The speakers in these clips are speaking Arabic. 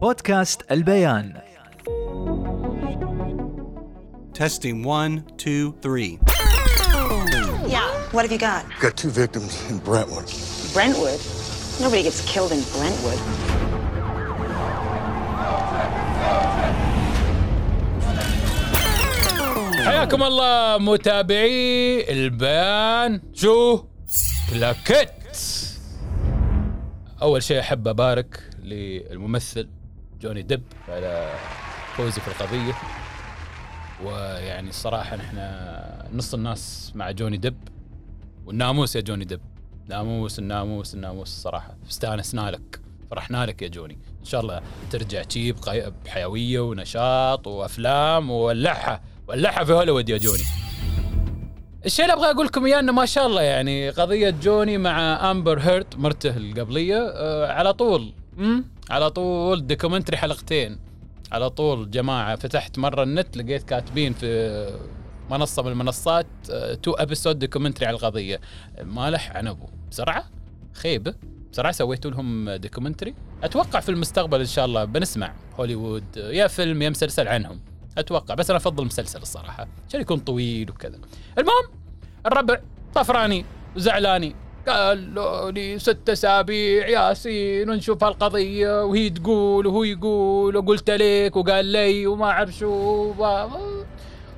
بودكاست البيان Testing one, two, three. Yeah. What have you got? Got two victims in Brentwood. Brentwood? Nobody gets killed in Brentwood. حياكم الله متابعي البيان شو كلاكيت اول شيء احب ابارك للممثل جوني ديب على فوزه في القضية. ويعني الصراحة نحن نص الناس مع جوني ديب. والناموس يا جوني ديب. ناموس الناموس الناموس الصراحة. استانسنا لك فرحنا لك يا جوني. إن شاء الله ترجع تجيب بحيوية ونشاط وأفلام وولعها. ولعها في هوليوود يا جوني. الشيء اللي أبغى أقول لكم إياه إنه ما شاء الله يعني قضية جوني مع أمبر هيرت مرته القبلية آه على طول. مم؟ على طول documentary حلقتين. على طول جماعة فتحت مرة النت لقيت كاتبين في منصة من المنصات two episode documentary على القضية. مالح عنبو. بسرعة؟ خيبه بسرعة سويتوا لهم documentary أتوقع في المستقبل إن شاء الله بنسمع هوليوود. يا فيلم يا مسلسل عنهم. أتوقع. بس أنا أفضل مسلسل الصراحة. عشان يكون طويل وكذا. المهم الربع طفراني وزعلاني. قال لي ست أسابيع ياسين ونشوف هالقضية وهي تقول وهو يقول. وقلت لك وقال لي وما أعرف شو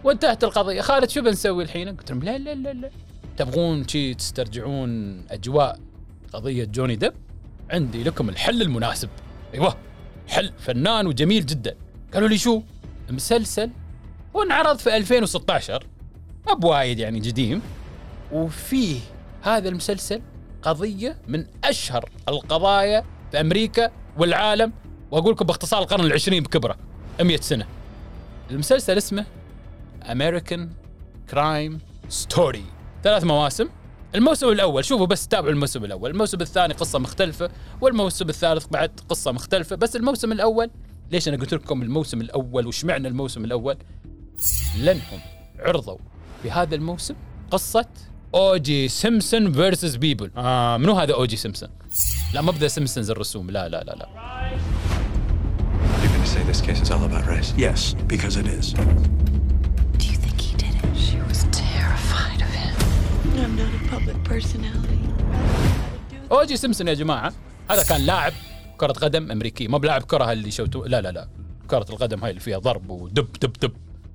وانتهت القضية. خالد شو بنسوي الحين؟ قلت لهم لا لا لا لا. تبغون شي تسترجعون أجواء قضية جوني ديب؟ عندي لكم الحل المناسب. أيوه حل فنان وجميل جدا. قالوا لي شو؟ مسلسل. هو انعرض في 2016 ما بوايد يعني قديم. وفيه هذا المسلسل قضية من أشهر القضايا في أمريكا والعالم وأقول لكم باختصار القرن العشرين بكبره 100 سنة. المسلسل اسمه American Crime Story. ثلاث مواسم. الموسم الأول شوفوا بس تابعوا الموسم الأول. الموسم الثاني قصة مختلفة والموسم الثالث بعد قصة مختلفة. بس الموسم الأول ليش أنا قلت لكم الموسم الأول؟ وش معنى الموسم الأول؟ لأنهم عرضوا في هذا الموسم قصة أو جي سيمسون versus People آه منو هذا أو جي سيمسون لا ما بدا سيمسونز الرسوم لا لا لا لا You're going to say this case is all about race? Yes, because it is. Do you think he did it? She was terrified of him. I'm not a public personality. أو جي سيمسون يا جماعة هذا كان لاعب كرة قدم أمريكي ما بلاعب كرة اللي شوتوا لا لا لا كرة القدم هاي اللي فيها ضرب ودب دب دب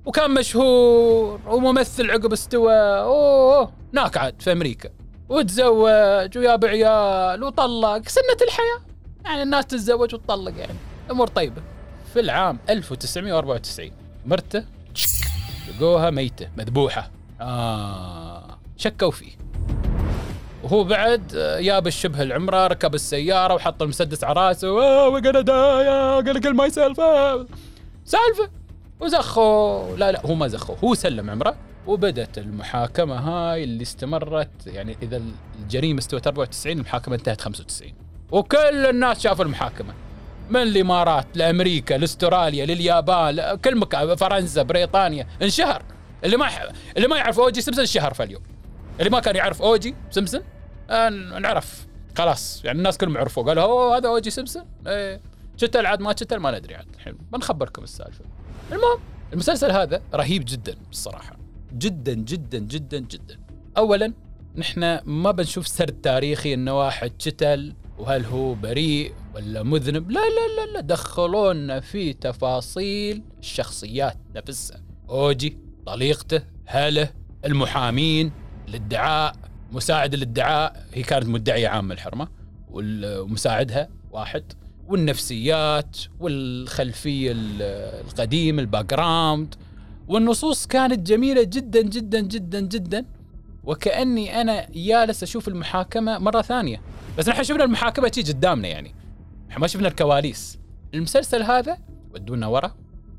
وكان مشهور وممثل عقب استوى. أوه أوه، ناك عاد في أمريكا. وتزوج وياب عيال وطلق. سنة الحياة. يعني الناس تتزوج وتطلق يعني. أمور طيبة. في العام 1994 مرته لقوها ميتة مذبوحة. آه شكوا فيه. وهو بعد جاب الشبه العمرة ركب السيارة وحط المسدس على راسه. وي gonna kill myself. آه. سالفة. وزخوا. لا لا هو ما زخوا. هو سلم عمره وبدت المحاكمة هاي اللي استمرت. يعني إذا الجريمة استوت 94 المحاكمة انتهت 95 وكل الناس شافوا المحاكمة. من الإمارات لأمريكا لأستراليا لليابان كل مكان فرنسا بريطانيا انشهر. اللي ما اللي ما يعرف أوجي سيمسون انشهر في اليوم. اللي ما كان يعرف أوجي سيمسون آه، انعرف. خلاص يعني الناس كلهم عرفوا قالوا أوه هذا أوجي سيمسون إيه. شتل عاد ما شتل ما ندري عاد الحين. بنخبركم السالفة. المهم المسلسل هذا رهيب جدا الصراحة. جدا جدا جدا جدا. اولا نحن ما بنشوف سرد تاريخي إنه واحد شتل وهل هو بريء ولا مذنب. لا لا لا لا دخلونا في تفاصيل الشخصيات نفسها. أوجي طليقته هله المحامين الادعاء مساعد الادعاء. هي كانت مدعية عامة الحرمة ومساعدها واحد. والنفسيات والخلفية ال- القديم ال background والنصوص كانت جميلة جدا جدا جدا جدا. وكأني أنا جالس أشوف المحاكمة مرة ثانية. بس نحن شفنا المحاكمة تيجي قدامنا يعني. نحن ما شفنا الكواليس. المسلسل هذا ودونا ورا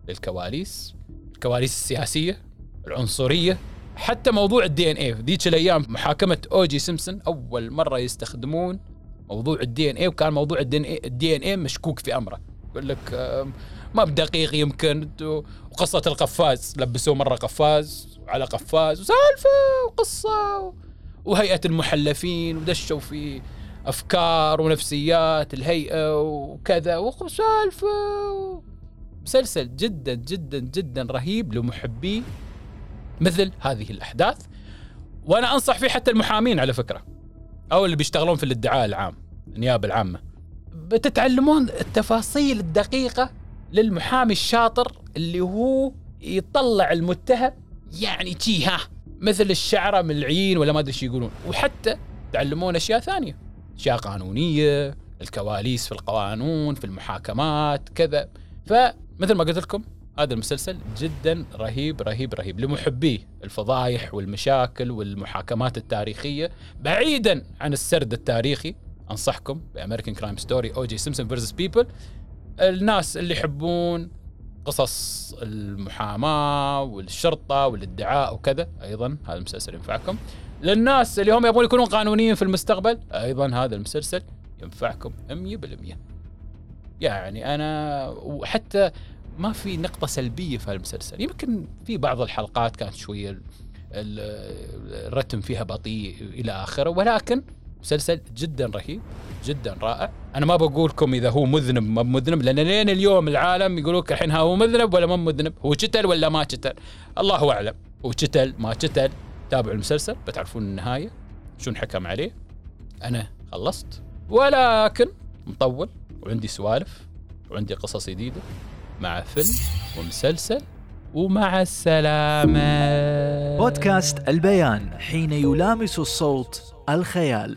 للكواليس. الكواليس السياسية العنصرية حتى موضوع ال DNA ذيك الأيام محاكمة أو جي سيمسون أول مرة يستخدمون موضوع ال DNA وكان موضوع ال DNA مشكوك في أمره. يقول لك ما بدقيق يمكن وقصة القفاز لبسوه مرة قفاز وعلى قفاز وسالفة وقصة وهيئة المحلفين ودشوا في أفكار ونفسيات الهيئة وكذا وسالفة مسلسل جدا جدا جدا رهيب لمحبي مثل هذه الأحداث. وأنا أنصح فيه حتى المحامين على فكرة. أو اللي بيشتغلون في الادعاء العام النيابة العامة. بتتعلمون التفاصيل الدقيقة للمحامي الشاطر اللي هو يطلع المتهم يعني تي ها مثل الشعرة من العين ولا ما أدري إيش يقولون. وحتى تعلمون أشياء ثانية أشياء قانونية الكواليس في القانون في المحاكمات كذا. فمثل ما قلت لكم هذا المسلسل جدا رهيب رهيب رهيب. لمحبيه الفضايح والمشاكل والمحاكمات التاريخية. بعيدا عن السرد التاريخي أنصحكم ب American Crime Story أو جي سيمسون versus People. الناس اللي يحبون قصص المحاماة والشرطة والادعاء وكذا أيضا هذا المسلسل ينفعكم. للناس اللي هم يبغون يكونون قانونيين في المستقبل أيضا هذا المسلسل ينفعكم 100% يعني أنا وحتى ما في نقطة سلبية في المسلسل يمكن في بعض الحلقات كانت شوية الرتم فيها بطيء إلى آخره ولكن مسلسل جدا رهيب جدا رائع. أنا ما بقول لكم إذا هو مذنب ما مذنب لأن لين اليوم العالم يقولوا لك الحين هو مذنب ولا ما مذنب هو قتل ولا ما قتل؟ الله أعلم. هو قتل ما قتل تابعوا المسلسل بتعرفون النهاية شو انحكم عليه؟ أنا خلصت ولكن مطول وعندي سوالف وعندي قصص جديدة. مع فيلم ومسلسل ومع السلامة. بودكاست البيان حين يلامس الصوت الخيال.